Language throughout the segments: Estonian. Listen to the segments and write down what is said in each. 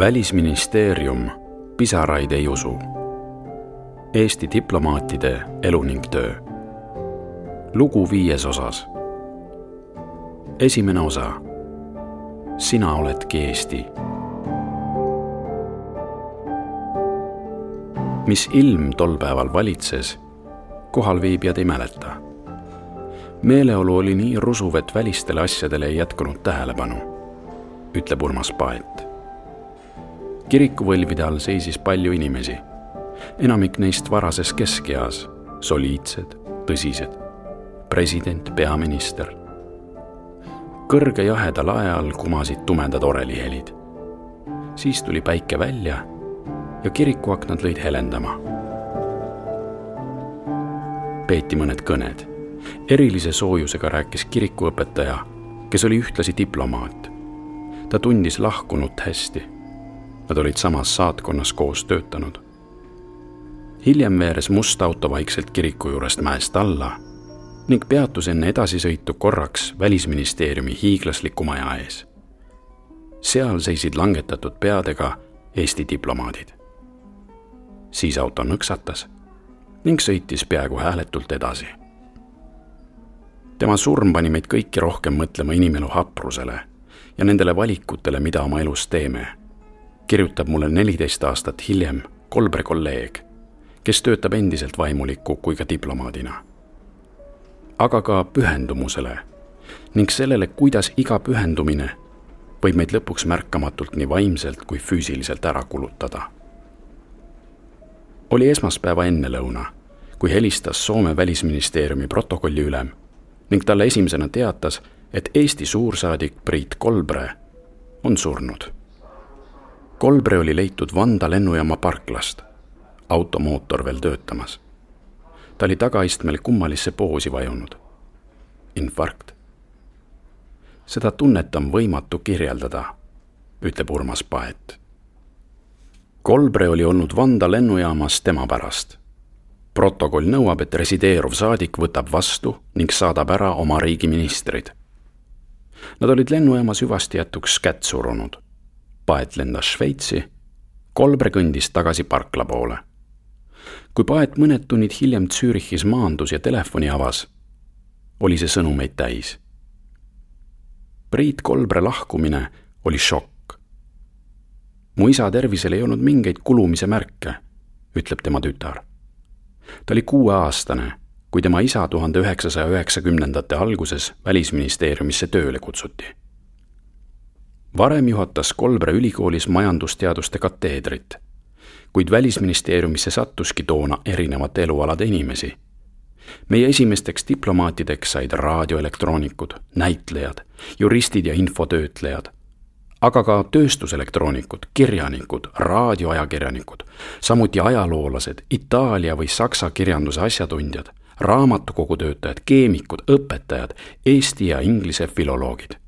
välisministeerium pisaraid ei usu. Eesti diplomaatide elu ning töö. lugu viies osas. esimene osa. sina oledki Eesti. mis ilm tol päeval valitses, kohalviibijad ei mäleta. meeleolu oli nii rusuv, et välistele asjadele ei jätkunud tähelepanu, ütleb Urmas Paet kirikuvõlvide all seisis palju inimesi. enamik neist varases keskeas, soliidsed, tõsised. president, peaminister. kõrge jaheda lae all kumasid tumedad orelihelid. siis tuli päike välja ja kirikuaknad lõid helendama. peeti mõned kõned. erilise soojusega rääkis kirikuõpetaja, kes oli ühtlasi diplomaat. ta tundis lahkunut hästi Nad olid samas saatkonnas koos töötanud. hiljem veeres must auto vaikselt kiriku juurest mäest alla ning peatus enne edasisõitu korraks Välisministeeriumi hiiglasliku maja ees. seal seisid langetatud peadega Eesti diplomaadid. siis auto nõksatas ning sõitis peaaegu hääletult edasi. tema surm pani meid kõiki rohkem mõtlema inimelu haprusele ja nendele valikutele, mida oma elus teeme kirjutab mulle neliteist aastat hiljem Kolbre kolleeg, kes töötab endiselt vaimuliku kui ka diplomaadina. aga ka pühendumusele ning sellele, kuidas iga pühendumine võib meid lõpuks märkamatult nii vaimselt kui füüsiliselt ära kulutada. oli esmaspäeva ennelõuna, kui helistas Soome välisministeeriumi protokolliülem ning talle esimesena teatas, et Eesti suursaadik Priit Kolbre on surnud Kolbre oli leitud Vanda lennujaama parklast, automootor veel töötamas. ta oli tagaistmel kummalisse poosi vajunud. infarkt. seda tunnet on võimatu kirjeldada, ütleb Urmas Paet. Kolbre oli olnud Vanda lennujaamas tema pärast. protokoll nõuab, et resideeruv saadik võtab vastu ning saadab ära oma riigi ministrid. Nad olid lennujaamas hüvasti jätuks kätt surunud Paet lendas Šveitsi, Kolbre kõndis tagasi parkla poole. kui Paet mõned tunnid hiljem Zürichis maandus ja telefoni avas, oli see sõnumeid täis. Priit Kolbre lahkumine oli šokk. mu isa tervisel ei olnud mingeid kulumise märke, ütleb tema tütar. ta oli kuueaastane, kui tema isa tuhande üheksasaja üheksakümnendate alguses Välisministeeriumisse tööle kutsuti varem juhatas Kolbre ülikoolis majandusteaduste kateedrit, kuid Välisministeeriumisse sattuski toona erinevate elualade inimesi. meie esimesteks diplomaatideks said raadioelektroonikud, näitlejad, juristid ja infotöötlejad, aga ka tööstuselektroonikud, kirjanikud, raadioajakirjanikud, samuti ajaloolased, Itaalia või Saksa kirjanduse asjatundjad, raamatukogutöötajad, keemikud, õpetajad, eesti ja inglise filoloogid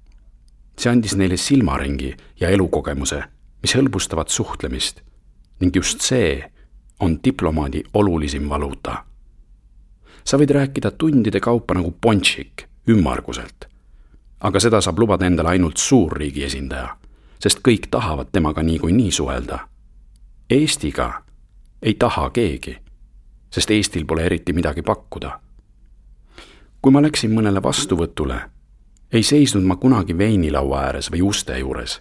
see andis neile silmaringi ja elukogemuse, mis hõlbustavad suhtlemist. ning just see on diplomaadi olulisim valuuta. sa võid rääkida tundide kaupa nagu ponšik, ümmarguselt. aga seda saab lubada endale ainult suurriigi esindaja, sest kõik tahavad temaga niikuinii suhelda. Eestiga ei taha keegi, sest Eestil pole eriti midagi pakkuda. kui ma läksin mõnele vastuvõtule ei seisnud ma kunagi veinilaua ääres või uste juures,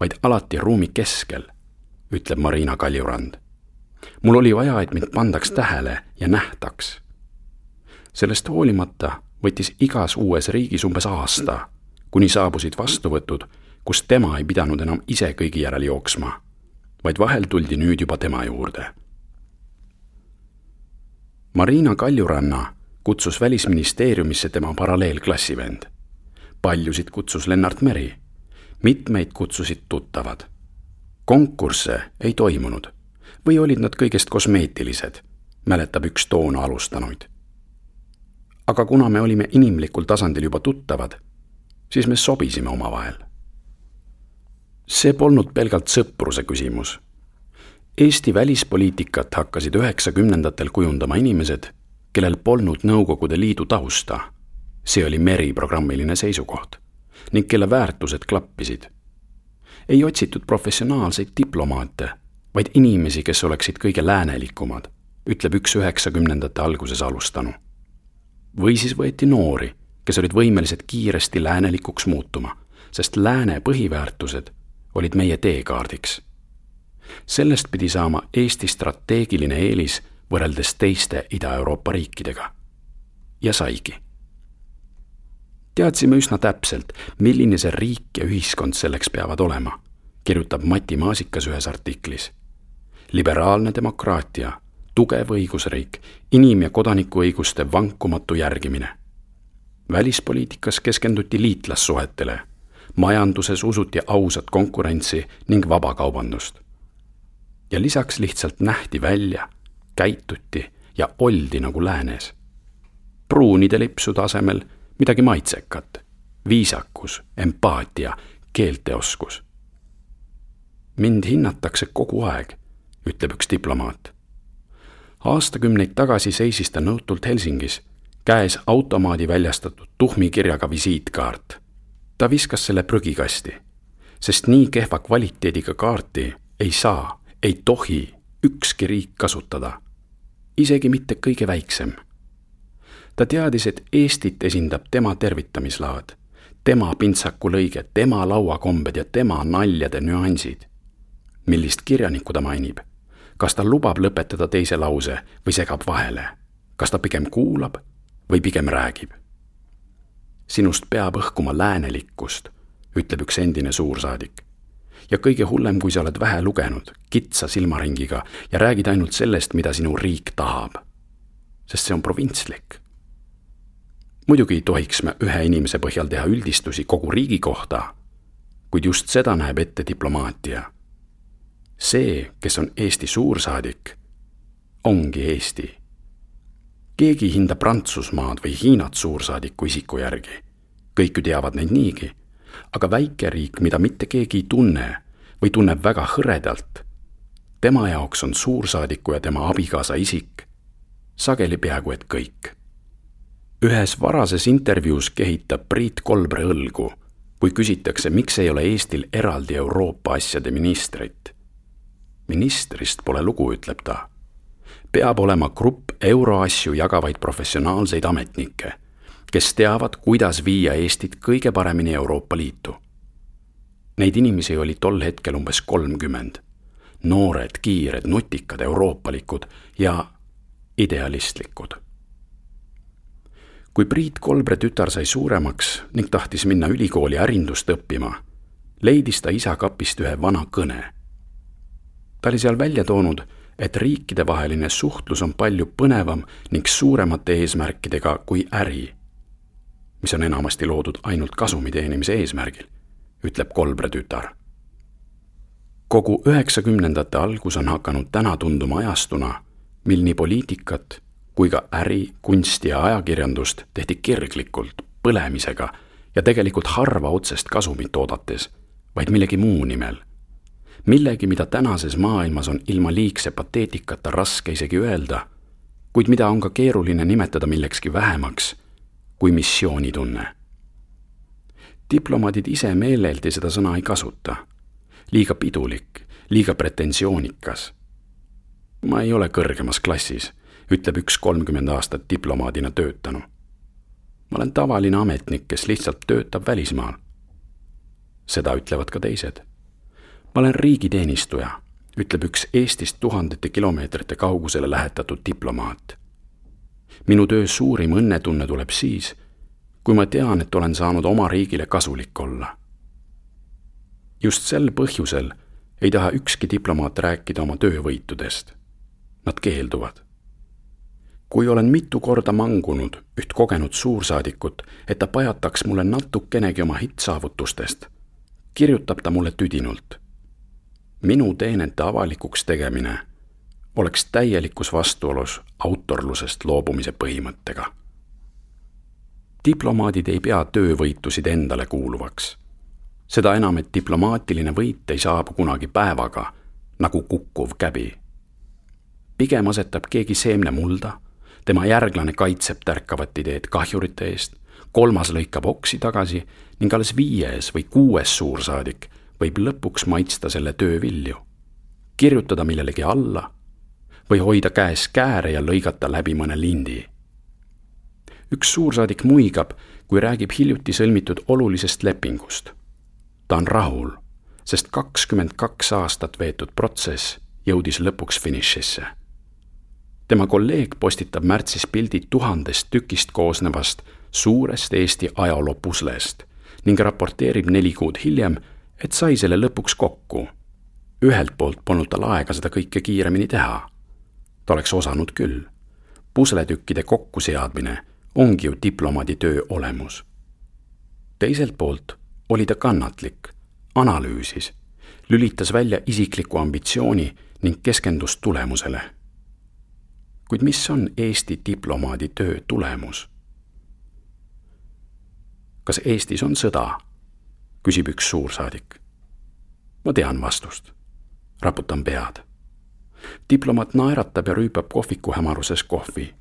vaid alati ruumi keskel, ütleb Marina Kaljurand. mul oli vaja, et mind pandaks tähele ja nähtaks. sellest hoolimata võttis igas uues riigis umbes aasta, kuni saabusid vastuvõtud, kus tema ei pidanud enam ise kõigi järel jooksma, vaid vahel tuldi nüüd juba tema juurde. Marina Kaljuranna kutsus Välisministeeriumisse tema paralleelklassivend paljusid kutsus Lennart Meri, mitmeid kutsusid tuttavad. konkursse ei toimunud või olid nad kõigest kosmeetilised, mäletab üks toona alustanuid. aga kuna me olime inimlikul tasandil juba tuttavad, siis me sobisime omavahel. see polnud pelgalt sõpruse küsimus. Eesti välispoliitikat hakkasid üheksakümnendatel kujundama inimesed, kellel polnud Nõukogude Liidu tausta see oli Meri programmiline seisukoht ning kelle väärtused klappisid. ei otsitud professionaalseid diplomaate, vaid inimesi, kes oleksid kõige läänelikumad, ütleb üks üheksakümnendate alguses alustanu. või siis võeti noori, kes olid võimelised kiiresti läänelikuks muutuma, sest lääne põhiväärtused olid meie teekaardiks. sellest pidi saama Eesti strateegiline eelis võrreldes teiste Ida-Euroopa riikidega. ja saigi teadsime üsna täpselt, milline see riik ja ühiskond selleks peavad olema, kirjutab Mati Maasikas ühes artiklis. liberaalne demokraatia, tugev õigusriik, inim- ja kodanikuõiguste vankumatu järgimine. välispoliitikas keskenduti liitlassuhetele, majanduses usuti ausat konkurentsi ning vabakaubandust. ja lisaks lihtsalt nähti välja, käituti ja oldi nagu läänes. pruunide lipsude asemel midagi maitsekat, viisakus, empaatia, keelteoskus. mind hinnatakse kogu aeg, ütleb üks diplomaat. aastakümneid tagasi seisis ta nõutult Helsingis, käes automaadi väljastatud tuhmikirjaga visiitkaart. ta viskas selle prügikasti, sest nii kehva kvaliteediga kaarti ei saa, ei tohi ükski riik kasutada. isegi mitte kõige väiksem ta teadis, et Eestit esindab tema tervitamislaad, tema pintsakulõige, tema lauakombed ja tema naljade nüansid. millist kirjanikku ta mainib? kas ta lubab lõpetada teise lause või segab vahele? kas ta pigem kuulab või pigem räägib? sinust peab õhkuma läänelikkust, ütleb üks endine suursaadik. ja kõige hullem, kui sa oled vähe lugenud, kitsa silmaringiga ja räägid ainult sellest, mida sinu riik tahab. sest see on provintslik muidugi ei tohiks me ühe inimese põhjal teha üldistusi kogu riigi kohta, kuid just seda näeb ette diplomaatia. see, kes on Eesti suursaadik, ongi Eesti. keegi ei hinda Prantsusmaad või Hiinat suursaadiku isiku järgi. kõik ju teavad neid niigi. aga väike riik, mida mitte keegi ei tunne või tunneb väga hõredalt, tema jaoks on suursaadiku ja tema abikaasa isik sageli peaaegu et kõik ühes varases intervjuus kehitab Priit Kolbre õlgu, kui küsitakse, miks ei ole Eestil eraldi Euroopa asjade ministrit. ministrist pole lugu, ütleb ta. peab olema grupp euroasju jagavaid professionaalseid ametnikke, kes teavad, kuidas viia Eestit kõige paremini Euroopa Liitu. Neid inimesi oli tol hetkel umbes kolmkümmend. noored, kiired, nutikad, euroopalikud ja idealistlikud kui Priit Kolbre tütar sai suuremaks ning tahtis minna ülikooli ärindust õppima, leidis ta isa kapist ühe vana kõne. ta oli seal välja toonud, et riikidevaheline suhtlus on palju põnevam ning suuremate eesmärkidega kui äri, mis on enamasti loodud ainult kasumi teenimise eesmärgil, ütleb Kolbre tütar. kogu üheksakümnendate algus on hakanud täna tunduma ajastuna, mil nii poliitikat kui ka äri, kunsti ja ajakirjandust tehti kirglikult, põlemisega ja tegelikult harva otsest kasumit oodates, vaid millegi muu nimel. millegi, mida tänases maailmas on ilma liigse pateetikata raske isegi öelda, kuid mida on ka keeruline nimetada millekski vähemaks kui missioonitunne. diplomaadid ise meeleldi seda sõna ei kasuta. liiga pidulik, liiga pretensioonikas. ma ei ole kõrgemas klassis ütleb üks kolmkümmend aastat diplomaadina töötanu. ma olen tavaline ametnik, kes lihtsalt töötab välismaal. seda ütlevad ka teised. ma olen riigiteenistuja, ütleb üks Eestist tuhandete kilomeetrite kaugusele lähetatud diplomaat. minu töö suurim õnnetunne tuleb siis, kui ma tean, et olen saanud oma riigile kasulik olla. just sel põhjusel ei taha ükski diplomaat rääkida oma töövõitudest. Nad keelduvad kui olen mitu korda mangunud üht kogenud suursaadikut, et ta pajataks mulle natukenegi oma hittsaavutustest, kirjutab ta mulle tüdinult. minu teenete avalikuks tegemine oleks täielikus vastuolus autorlusest loobumise põhimõttega. diplomaadid ei pea töövõitusid endale kuuluvaks. seda enam, et diplomaatiline võit ei saabu kunagi päevaga, nagu kukkuv käbi. pigem asetab keegi seemne mulda tema järglane kaitseb tärkavat ideed kahjurite eest, kolmas lõikab oksi tagasi ning alles viies või kuues suursaadik võib lõpuks maitsta selle töö vilju, kirjutada millelegi alla või hoida käes kääre ja lõigata läbi mõne lindi. üks suursaadik muigab, kui räägib hiljuti sõlmitud olulisest lepingust. ta on rahul, sest kakskümmend kaks aastat veetud protsess jõudis lõpuks finišisse. Tema kolleeg postitab märtsis pildi tuhandest tükist koosnevast suurest Eesti ajaloo puslest ning raporteerib neli kuud hiljem, et sai selle lõpuks kokku. ühelt poolt polnud tal aega seda kõike kiiremini teha. ta oleks osanud küll. pusletükkide kokkuseadmine ongi ju diplomaadi töö olemus. teiselt poolt oli ta kannatlik, analüüsis, lülitas välja isikliku ambitsiooni ning keskendus tulemusele. Kuid mis on Eesti diplomaadi töö tulemus? kas Eestis on sõda? küsib üks suursaadik. ma tean vastust. raputan pead. diplomaat naeratab ja rüüpab kohviku hämaruses kohvi.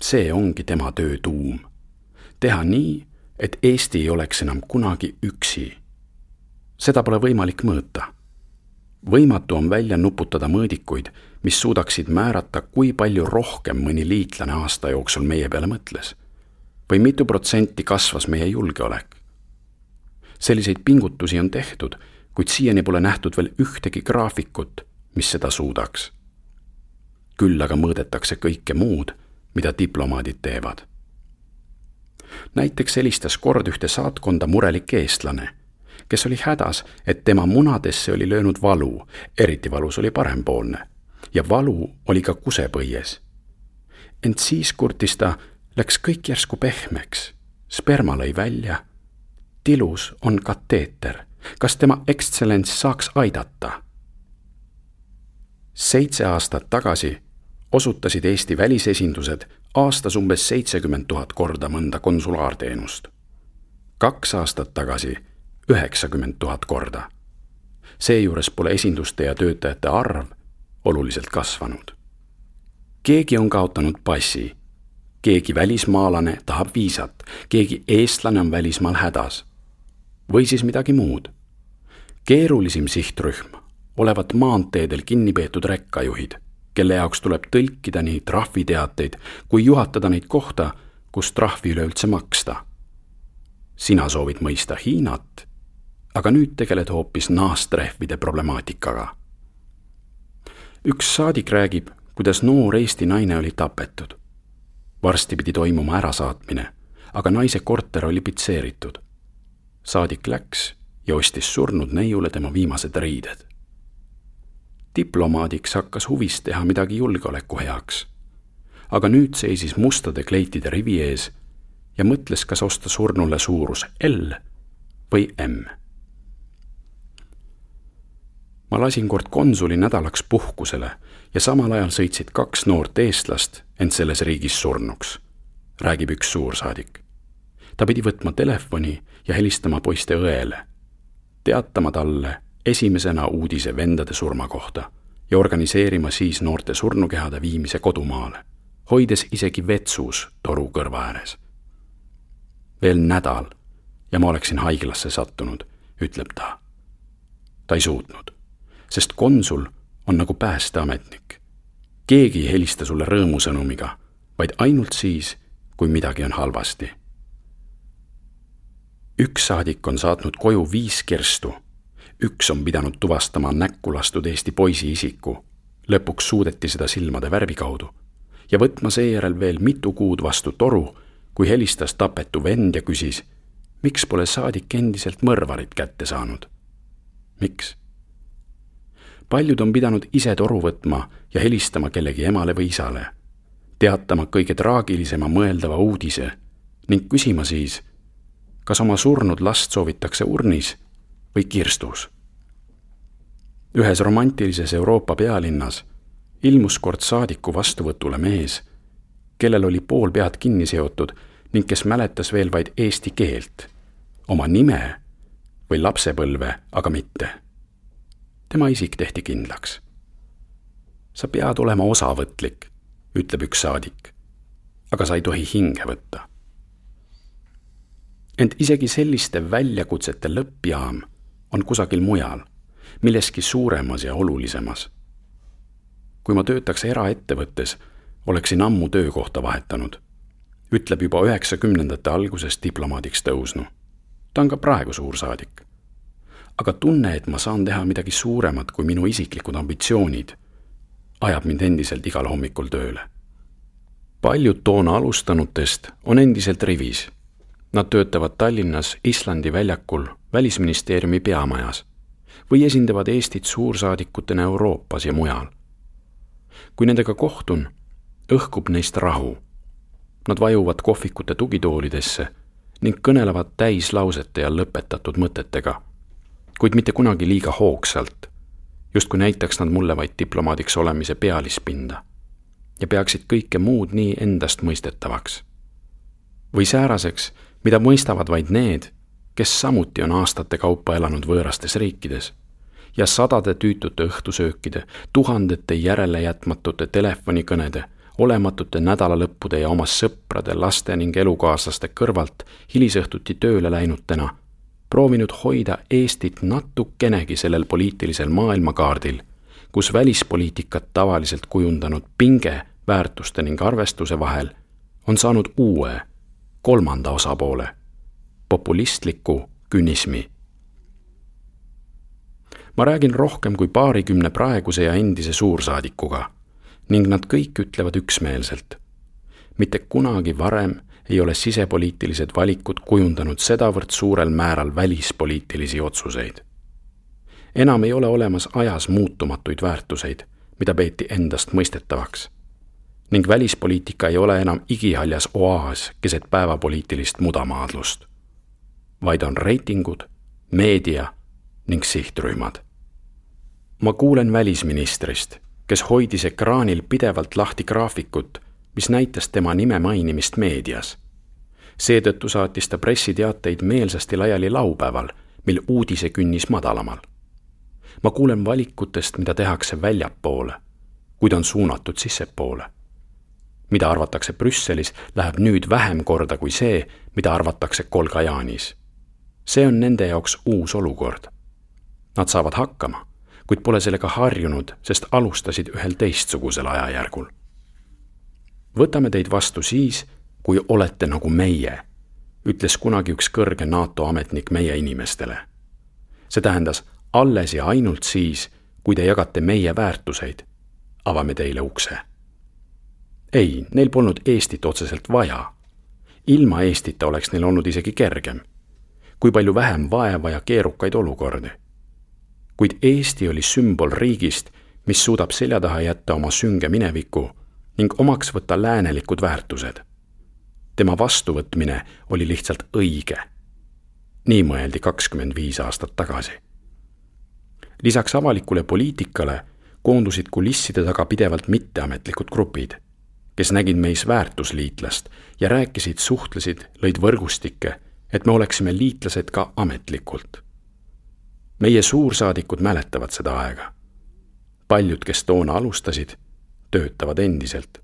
see ongi tema töö tuum. teha nii, et Eesti ei oleks enam kunagi üksi. seda pole võimalik mõõta võimatu on välja nuputada mõõdikuid, mis suudaksid määrata, kui palju rohkem mõni liitlane aasta jooksul meie peale mõtles. või mitu protsenti kasvas meie julgeolek. selliseid pingutusi on tehtud, kuid siiani pole nähtud veel ühtegi graafikut, mis seda suudaks. küll aga mõõdetakse kõike muud, mida diplomaadid teevad. näiteks helistas kord ühte saatkonda murelik eestlane kes oli hädas, et tema munadesse oli löönud valu, eriti valus oli parempoolne. ja valu oli ka kusepõies. ent siis kurtis ta, läks kõik järsku pehmeks, sperma lõi välja. tilus on kateeter, kas tema ekstsellents saaks aidata? seitse aastat tagasi osutasid Eesti välisesindused aastas umbes seitsekümmend tuhat korda mõnda konsulaarteenust. kaks aastat tagasi üheksakümmend tuhat korda. seejuures pole esinduste ja töötajate arv oluliselt kasvanud. keegi on kaotanud passi, keegi välismaalane tahab viisat, keegi eestlane on välismaal hädas. või siis midagi muud. keerulisim sihtrühm olevat maanteedel kinni peetud rekkajuhid, kelle jaoks tuleb tõlkida nii trahviteateid kui juhatada neid kohta, kus trahvi üleüldse maksta sina soovid mõista Hiinat aga nüüd tegeled hoopis naastrehvide problemaatikaga. üks saadik räägib, kuidas noor Eesti naine oli tapetud. varsti pidi toimuma ärasaatmine, aga naise korter oli pitseeritud. saadik läks ja ostis surnud neiule tema viimased riided. diplomaadiks hakkas huvis teha midagi julgeoleku heaks. aga nüüd seisis mustade kleitide rivi ees ja mõtles, kas osta surnule suurus L või M ma lasin kord konsuli nädalaks puhkusele ja samal ajal sõitsid kaks noort eestlast end selles riigis surnuks, räägib üks suursaadik. ta pidi võtma telefoni ja helistama poiste õele, teatama talle esimesena uudise vendade surma kohta ja organiseerima siis noorte surnukehade viimise kodumaale, hoides isegi vetsus toru kõrva ääres. veel nädal ja ma oleksin haiglasse sattunud, ütleb ta. ta ei suutnud sest konsul on nagu päästeametnik. keegi ei helista sulle rõõmusõnumiga, vaid ainult siis, kui midagi on halvasti. üks saadik on saatnud koju viis kirstu, üks on pidanud tuvastama näkku lastud Eesti poisi isiku, lõpuks suudeti seda silmade värvi kaudu, ja võtma seejärel veel mitu kuud vastu toru, kui helistas tapetu vend ja küsis, miks pole saadik endiselt mõrvarit kätte saanud. miks? Paljud on pidanud ise toru võtma ja helistama kellegi emale või isale, teatama kõige traagilisema mõeldava uudise ning küsima siis, kas oma surnud last soovitakse urnis või kirstus. ühes romantilises Euroopa pealinnas ilmus kord saadiku vastuvõtule mees, kellel oli pool pead kinni seotud ning kes mäletas veel vaid eesti keelt, oma nime või lapsepõlve aga mitte tema isik tehti kindlaks. sa pead olema osavõtlik, ütleb üks saadik. aga sa ei tohi hinge võtta. ent isegi selliste väljakutsete lõppjaam on kusagil mujal, milleski suuremas ja olulisemas. kui ma töötaks eraettevõttes, oleksin ammu töökohta vahetanud, ütleb juba üheksakümnendate alguses diplomaadiks tõusnu. ta on ka praegu suursaadik. Aga tunne, et ma saan teha midagi suuremat kui minu isiklikud ambitsioonid, ajab mind endiselt igal hommikul tööle. paljud toona alustanutest on endiselt rivis Nad töötavad Tallinnas Islandi väljakul Välisministeeriumi peamajas või esindavad Eestit suursaadikutena Euroopas ja mujal. kui nendega kohtun, õhkub neist rahu. Nad vajuvad kohvikute tugitoolidesse ning kõnelevad täislausete ja lõpetatud mõtetega, kuid mitte kunagi liiga hoogsalt, justkui näitaks nad mulle vaid diplomaadiks olemise pealispinda ja peaksid kõike muud nii endastmõistetavaks. või sääraseks, mida mõistavad vaid need, kes samuti on aastate kaupa elanud võõrastes riikides ja sadade tüütute õhtusöökide, tuhandete järelejätmatute telefonikõnede, olematute nädalalõppude ja oma sõprade, laste ning elukaaslaste kõrvalt hilisõhtuti tööle läinutena proovinud hoida Eestit natukenegi sellel poliitilisel maailmakaardil, kus välispoliitikat tavaliselt kujundanud pinge väärtuste ning arvestuse vahel on saanud uue kolmanda osapoole, populistliku künismi. ma räägin rohkem kui paarikümne praeguse ja endise suursaadikuga ning nad kõik ütlevad üksmeelselt. mitte kunagi varem ei ole sisepoliitilised valikud kujundanud sedavõrd suurel määral välispoliitilisi otsuseid. enam ei ole olemas ajas muutumatuid väärtuseid, mida peeti endastmõistetavaks ning välispoliitika ei ole enam igihaljas oaas keset päevapoliitilist mudamaadlust, vaid on reitingud, meedia ning sihtrühmad. ma kuulen välisministrist, kes hoidis ekraanil pidevalt lahti graafikut, mis näitas tema nime mainimist meedias. seetõttu saatis ta pressiteateid meelsasti laiali laupäeval, mil uudisekünnis madalamal. ma kuulen valikutest, mida tehakse väljapoole, kuid on suunatud sissepoole mida arvatakse Brüsselis, läheb nüüd vähem korda kui see, mida arvatakse Kolgajaanis. see on nende jaoks uus olukord. Nad saavad hakkama, kuid pole sellega harjunud, sest alustasid ühel teistsugusel ajajärgul. Võtame teid vastu siis, kui olete nagu meie, ütles kunagi üks kõrge NATO ametnik meie inimestele. see tähendas alles ja ainult siis, kui te jagate meie väärtuseid, avame teile ukse ei, neil polnud Eestit otseselt vaja. ilma Eestita oleks neil olnud isegi kergem. kui palju vähem vaeva ja keerukaid olukordi. kuid Eesti oli sümbol riigist, mis suudab selja taha jätta oma sünge mineviku ning omaks võtta läänelikud väärtused. tema vastuvõtmine oli lihtsalt õige. nii mõeldi kakskümmend viis aastat tagasi. lisaks avalikule poliitikale koondusid kulisside taga pidevalt mitteametlikud grupid kes nägid meis väärtusliitlast ja rääkisid, suhtlesid, lõid võrgustikke, et me oleksime liitlased ka ametlikult. meie suursaadikud mäletavad seda aega. paljud, kes toona alustasid, töötavad endiselt.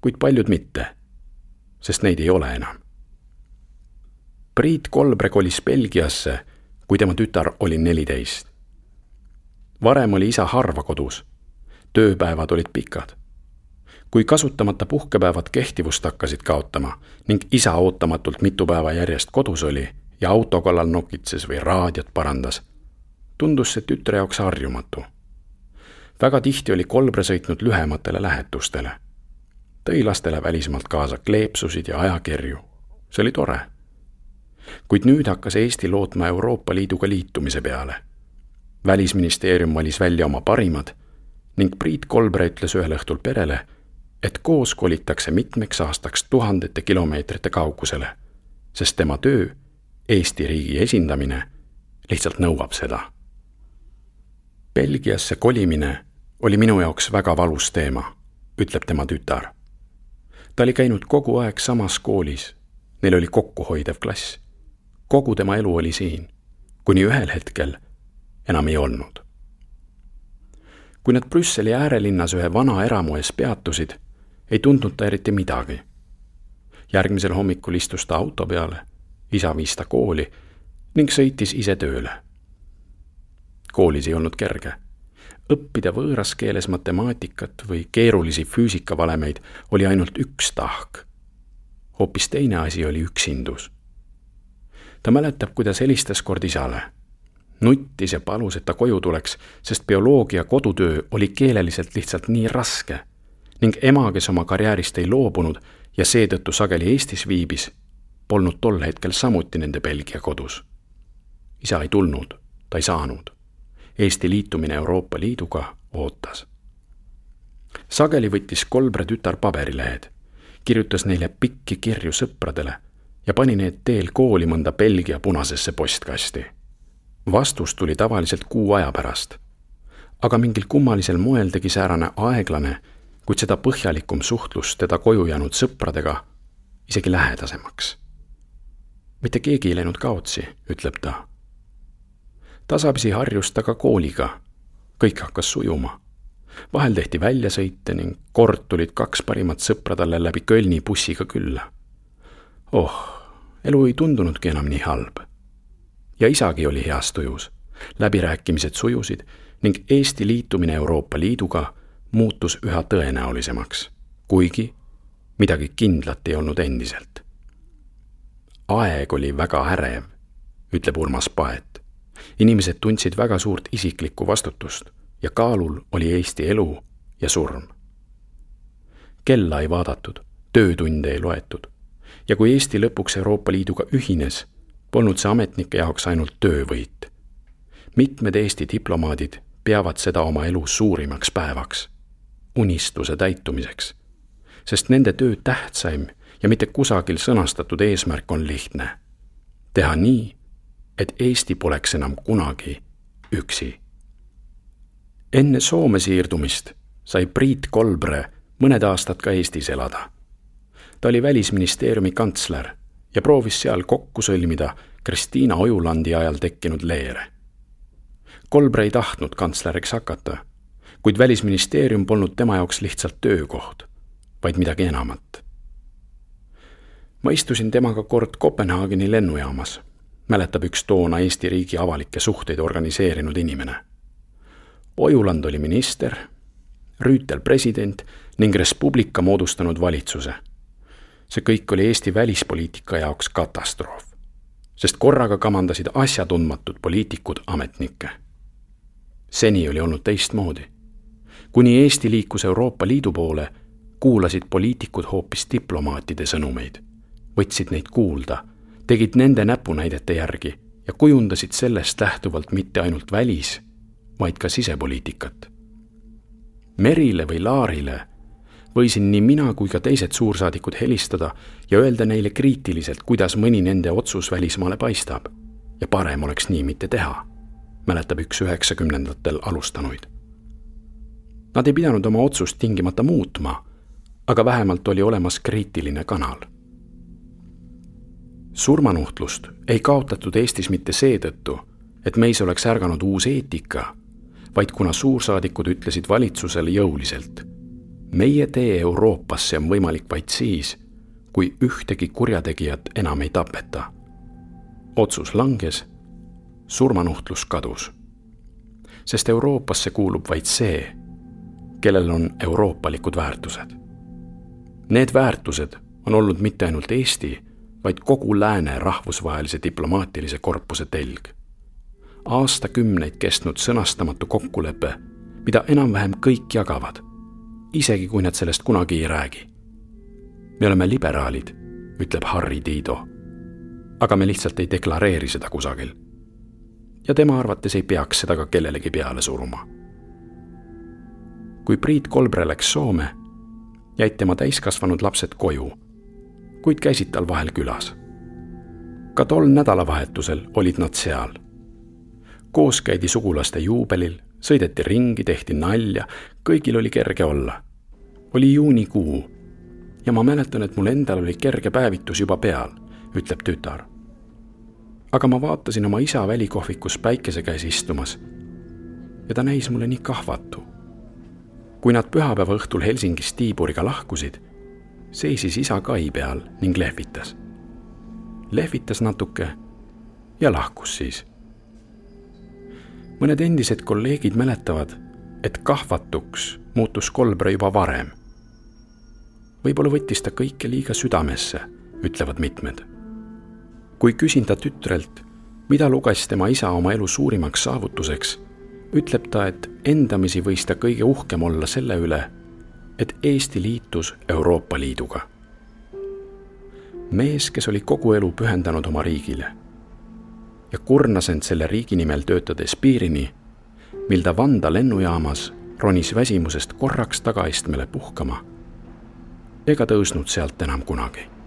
kuid paljud mitte, sest neid ei ole enam. Priit Kolbre kolis Belgiasse, kui tema tütar oli neliteist. varem oli isa harva kodus, tööpäevad olid pikad kui kasutamata puhkepäevad kehtivust hakkasid kaotama ning isa ootamatult mitu päeva järjest kodus oli ja auto kallal nokitses või raadiot parandas, tundus see tütre jaoks harjumatu. Väga tihti oli Kolbre sõitnud lühematele lähetustele. tõi lastele välismaalt kaasa kleepsusid ja ajakirju. see oli tore. kuid nüüd hakkas Eesti lootma Euroopa Liiduga liitumise peale. välisministeerium valis välja oma parimad ning Priit Kolbre ütles ühel õhtul perele et koos kolitakse mitmeks aastaks tuhandete kilomeetrite kaugusele, sest tema töö, Eesti riigi esindamine, lihtsalt nõuab seda. Belgiasse kolimine oli minu jaoks väga valus teema, ütleb tema tütar. ta oli käinud kogu aeg samas koolis, neil oli kokkuhoidev klass. kogu tema elu oli siin, kuni ühel hetkel enam ei olnud. kui nad Brüsseli äärelinnas ühe vana eramu ees peatusid ei tundnud ta eriti midagi. järgmisel hommikul istus ta auto peale, isa viis ta kooli ning sõitis ise tööle. koolis ei olnud kerge. Õppida võõras keeles matemaatikat või keerulisi füüsikavalemeid oli ainult üks tahk. hoopis teine asi oli üksindus. ta mäletab, kuidas helistas kord isale. nuttis ja palus, et ta koju tuleks, sest bioloogia kodutöö oli keeleliselt lihtsalt nii raske ning ema, kes oma karjäärist ei loobunud ja seetõttu sageli Eestis viibis, polnud tol hetkel samuti nende Belgia kodus. isa ei tulnud, ta ei saanud. Eesti liitumine Euroopa Liiduga ootas. sageli võttis Kolbre tütar paberilehed, kirjutas neile pikki kirju sõpradele ja pani need teel kooli mõnda Belgia punasesse postkasti. vastus tuli tavaliselt kuu aja pärast. aga mingil kummalisel moel tegi säärane aeglane kuid seda põhjalikum suhtlus teda koju jäänud sõpradega isegi lähedasemaks. mitte keegi ei läinud kaotsi, ütleb ta. Tasapisi harjus ta ka kooliga. kõik hakkas sujuma. vahel tehti väljasõite ning kord tulid kaks parimat sõpra talle läbi Kölni bussiga külla. oh, elu ei tundunudki enam nii halb. ja isagi oli heas tujus. läbirääkimised sujusid ning Eesti liitumine Euroopa Liiduga muutus üha tõenäolisemaks, kuigi midagi kindlat ei olnud endiselt. aeg oli väga ärev, ütleb Urmas Paet. Inimesed tundsid väga suurt isiklikku vastutust ja kaalul oli Eesti elu ja surm. kella ei vaadatud, töötunde ei loetud ja kui Eesti lõpuks Euroopa Liiduga ühines, polnud see ametnike jaoks ainult töövõit. mitmed Eesti diplomaadid peavad seda oma elu suurimaks päevaks unistuse täitumiseks. sest nende töö tähtsaim ja mitte kusagil sõnastatud eesmärk on lihtne. teha nii, et Eesti poleks enam kunagi üksi. enne Soome siirdumist sai Priit Kolbre mõned aastad ka Eestis elada. ta oli välisministeeriumi kantsler ja proovis seal kokku sõlmida Kristiina Ojulandi ajal tekkinud leere. Kolbre ei tahtnud kantsleriks hakata kuid Välisministeerium polnud tema jaoks lihtsalt töökoht, vaid midagi enamat. ma istusin temaga kord Kopenhaageni lennujaamas, mäletab üks toona Eesti riigi avalikke suhteid organiseerinud inimene. Ojuland oli minister, Rüütel president ning Res Publica moodustanud valitsuse. see kõik oli Eesti välispoliitika jaoks katastroof, sest korraga kamandasid asjatundmatud poliitikud ametnikke. seni oli olnud teistmoodi kuni Eesti liikus Euroopa Liidu poole, kuulasid poliitikud hoopis diplomaatide sõnumeid, võtsid neid kuulda, tegid nende näpunäidete järgi ja kujundasid sellest lähtuvalt mitte ainult välis, vaid ka sisepoliitikat. Merile või Laarile võisin nii mina kui ka teised suursaadikud helistada ja öelda neile kriitiliselt, kuidas mõni nende otsus välismaale paistab. ja parem oleks nii mitte teha, mäletab üks üheksakümnendatel alustanuid Nad ei pidanud oma otsust tingimata muutma, aga vähemalt oli olemas kriitiline kanal. Surmanuhtlust ei kaotatud Eestis mitte seetõttu, et meis oleks ärganud uus eetika, vaid kuna suursaadikud ütlesid valitsusele jõuliselt. meie tee Euroopasse on võimalik vaid siis, kui ühtegi kurjategijat enam ei tapeta. otsus langes, surmanuhtlus kadus. sest Euroopasse kuulub vaid see kellel on euroopalikud väärtused. Need väärtused on olnud mitte ainult Eesti, vaid kogu lääne rahvusvahelise diplomaatilise korpuse telg. aastakümneid kestnud sõnastamatu kokkulepe, mida enam-vähem kõik jagavad, isegi kui nad sellest kunagi ei räägi. me oleme liberaalid, ütleb Harri Tiido. aga me lihtsalt ei deklareeri seda kusagil. ja tema arvates ei peaks seda ka kellelegi peale suruma kui Priit Kolbre läks Soome, jäid tema täiskasvanud lapsed koju, kuid käisid tal vahel külas. ka tol nädalavahetusel olid nad seal. koos käidi sugulaste juubelil, sõideti ringi, tehti nalja, kõigil oli kerge olla. oli juunikuu ja ma mäletan, et mul endal oli kerge päevitus juba peal, ütleb tütar. aga ma vaatasin oma isa välikohvikus päikese käes istumas ja ta näis mulle nii kahvatu kui nad pühapäeva õhtul Helsingist Tiiburiga lahkusid, seisis isa kai peal ning lehvitas. lehvitas natuke ja lahkus siis. mõned endised kolleegid mäletavad, et kahvatuks muutus Kolbre juba varem. võib-olla võttis ta kõike liiga südamesse, ütlevad mitmed. kui küsin ta tütrelt, mida luges tema isa oma elu suurimaks saavutuseks, ütleb ta, et endamisi võis ta kõige uhkem olla selle üle, et Eesti liitus Euroopa Liiduga. mees, kes oli kogu elu pühendanud oma riigile ja kurnas end selle riigi nimel töötades piirini, mil ta Vanda lennujaamas ronis väsimusest korraks tagaistmele puhkama ega tõusnud sealt enam kunagi